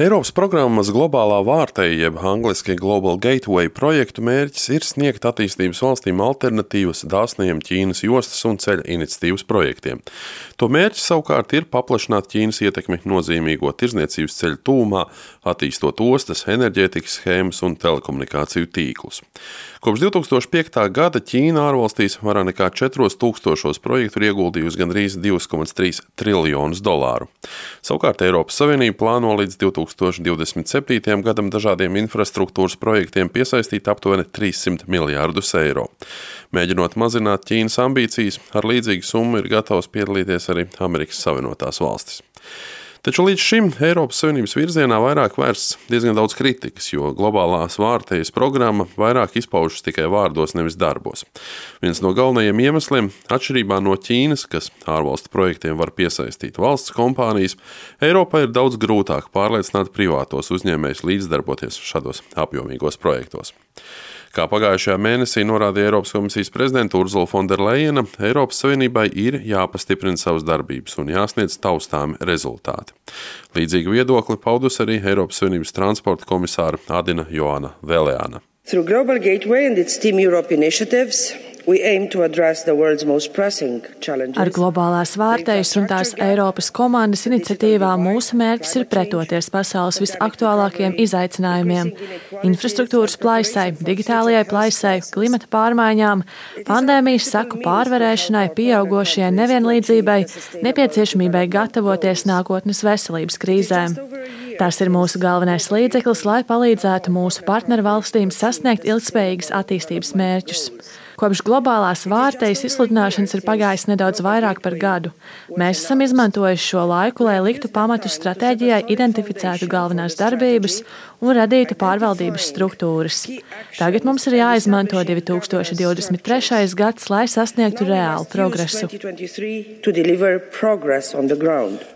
Eiropas programmas globālā vārtei, jeb angļuiski Global Gateway projektu mērķis ir sniegt attīstības valstīm alternatīvas dāsniem Ķīnas jostas un ceļa iniciatīvas projektiem. To mērķis savukārt ir paplašināt Ķīnas ietekmi nozīmīgo tirzniecības ceļu tūmā, attīstot ostas, enerģētikas schēmas un telekomunikāciju tīklus. Kopš 2005. gada Ķīna ārvalstīs vairāk nekā 4000 projektu ir ieguldījusi gandrīz 2,3 triljonus dolāru. Savukārt Eiropas Savienība plāno līdz 2027. gadam dažādiem infrastruktūras projektiem piesaistīt aptuveni 300 miljārdus eiro. Mēģinot mazināt Ķīnas ambīcijas, ar līdzīgu summu ir gatavs piedalīties arī Amerikas Savienotās valstis. Taču līdz šim Eiropas Savienības virzienā vairāk vērsts diezgan daudz kritikas, jo globālās vārtējas programma vairāk izpaužas tikai vārdos, nevis darbos. Viens no galvenajiem iemesliem, atšķirībā no Ķīnas, kas ārvalstu projektiem var piesaistīt valsts kompānijas, Eiropā ir daudz grūtāk pārliecināt privātos uzņēmējus līdzdarboties šādos apjomīgos projektos. Kā pagājušajā mēnesī norādīja Eiropas komisijas prezidenta Urzula Fonderleina, Eiropas Savienībai ir jāpastiprina savas darbības un jāsniedz taustāmi rezultāti. Līdzīgu viedokli paudus arī Eiropas Savienības transporta komisāra Adina Joana Velēna. Through Global Gateway and its Team Europe initiatives, Ar globālās vārtējas un tās Eiropas komandas iniciatīvām mūsu mērķis ir pretoties pasaules visaktuālākajiem izaicinājumiem - infrastruktūras plaisai, digitālajai plaisai, klimata pārmaiņām, pandēmijas saku pārvarēšanai, pieaugošajai nevienlīdzībai, nepieciešamībai gatavoties nākotnes veselības krīzēm. Tas ir mūsu galvenais līdzeklis, lai palīdzētu mūsu partnervalstīm sasniegt ilgspējīgas attīstības mērķus. Kopš globālās vārtejas izsludināšanas ir pagājis nedaudz vairāk par gadu. Mēs esam izmantojuši šo laiku, lai liktu pamatu stratēģijai, identificētu galvenās darbības un radītu pārvaldības struktūras. Tagad mums ir jāizmanto 2023. gads, lai sasniegtu reālu progresu.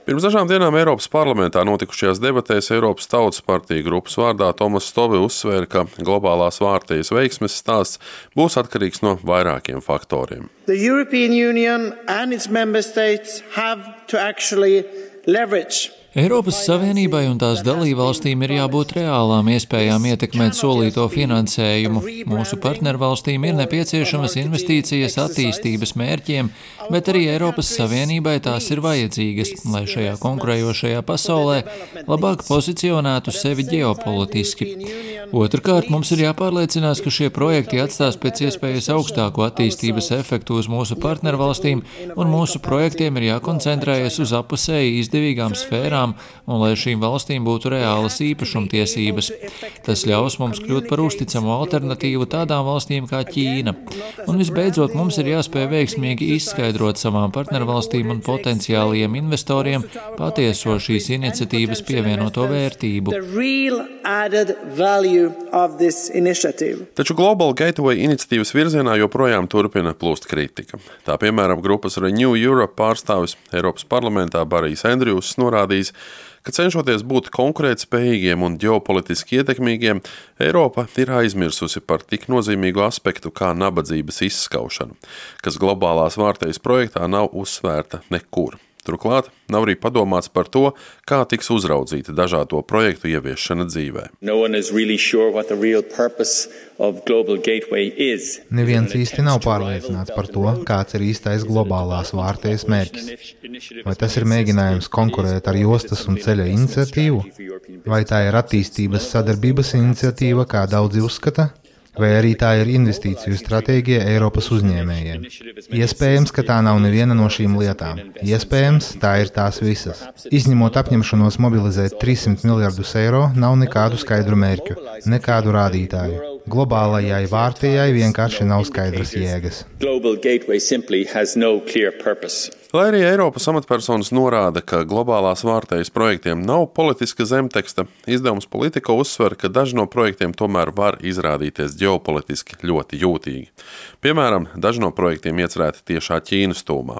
Pirms dažām dienām Eiropas parlamentā notikušajās debatēs Eiropas Tautas partija grupas vārdā Tomas Stovi uzsvēra, ka globālās vārtējas veiksmes stāsts būs atkarīgs no vairākiem faktoriem. The European Union and its member states have to actually leverage Eiropas Savienībai un tās dalībvalstīm ir jābūt reālām iespējām ietekmēt solīto finansējumu. Mūsu partnervalstīm ir nepieciešamas investīcijas attīstības mērķiem, bet arī Eiropas Savienībai tās ir vajadzīgas, lai šajā konkurējošajā pasaulē labāk pozicionētu sevi ģeopolitiski. Otrakārt, mums ir jāpārliecinās, ka šie projekti atstās pēc iespējas augstāku attīstības efektu uz mūsu partnervalstīm, un mūsu projektiem ir jākoncentrējas uz apusēji izdevīgām sfērām un lai šīm valstīm būtu reālas īpašumtiesības. Tas ļaus mums kļūt par uzticamu alternatīvu tādām valstīm kā Ķīna. Un visbeidzot, mums ir jāspēj veiksmīgi izskaidrot savām partnervalstīm un potenciālajiem investoriem patieso šīs iniciatīvas pievienoto vērtību. Taču Global Gateway iniciatīvas virzienā joprojām turpina plūst kritika. Tā piemēram, grupas Renew Europe pārstāvis Eiropas parlamentā Barijs Andrius norādījis, ka cenšoties būt konkurētspējīgiem un ģeopolitiski ietekmīgiem, Eiropa ir aizmirsusi par tik nozīmīgu aspektu kā nabadzības izskaušanu, kas globālās vārtejas projektā nav uzsvērta nekur. Turklāt nav arī padomāts par to, kā tiks uzraudzīta dažādo projektu ieviešana dzīvē. No really sure Neviens īsti nav pārliecināts par to, kāds ir īstais globālās vārtējas mērķis. Vai tas ir mēģinājums konkurēt ar jostas un ceļa iniciatīvu, vai tā ir attīstības sadarbības iniciatīva, kā daudzi uzskata, vai arī tā ir investīciju stratēģija Eiropas uzņēmējiem. Iespējams, ka tā nav neviena no šīm lietām. Iespējams, tā ir tās visas. Izņemot apņemšanos mobilizēt 300 miljardus eiro, nav nekādu skaidru mērķu, nekādu rādītāju. Globālajai vārtījai vienkārši nav skaidras jēgas. Lai arī Eiropas amatpersonas norāda, ka globālās vārtējas projektiem nav politiska zemteksta, izdevums politika uzsver, ka daži no projektiem tomēr var izrādīties ģeopolitiski ļoti jūtīgi. Piemēram, daži no projektiem iecerēti tiešā Ķīnas tūmā.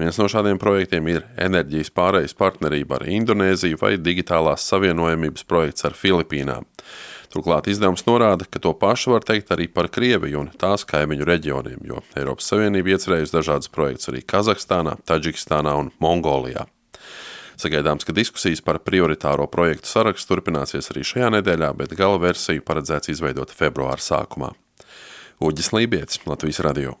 Viens no šādiem projektiem ir enerģijas pārejas partnerība ar Indonēziju vai digitālās savienojamības projekts ar Filipīnām. Turklāt izdevums norāda, ka to pašu var teikt arī par Krieviju un tās kaimiņu reģioniem, jo Eiropas Savienība iecerējusi dažādas projekts arī Kazahstānā, Taģikistānā un Mongolijā. Sagaidāms, ka diskusijas par prioritāro projektu sarakstu turpināsies arī šajā nedēļā, bet gala versiju paredzēts izveidot februāra sākumā. Uģis Lībijams, Latvijas Radio.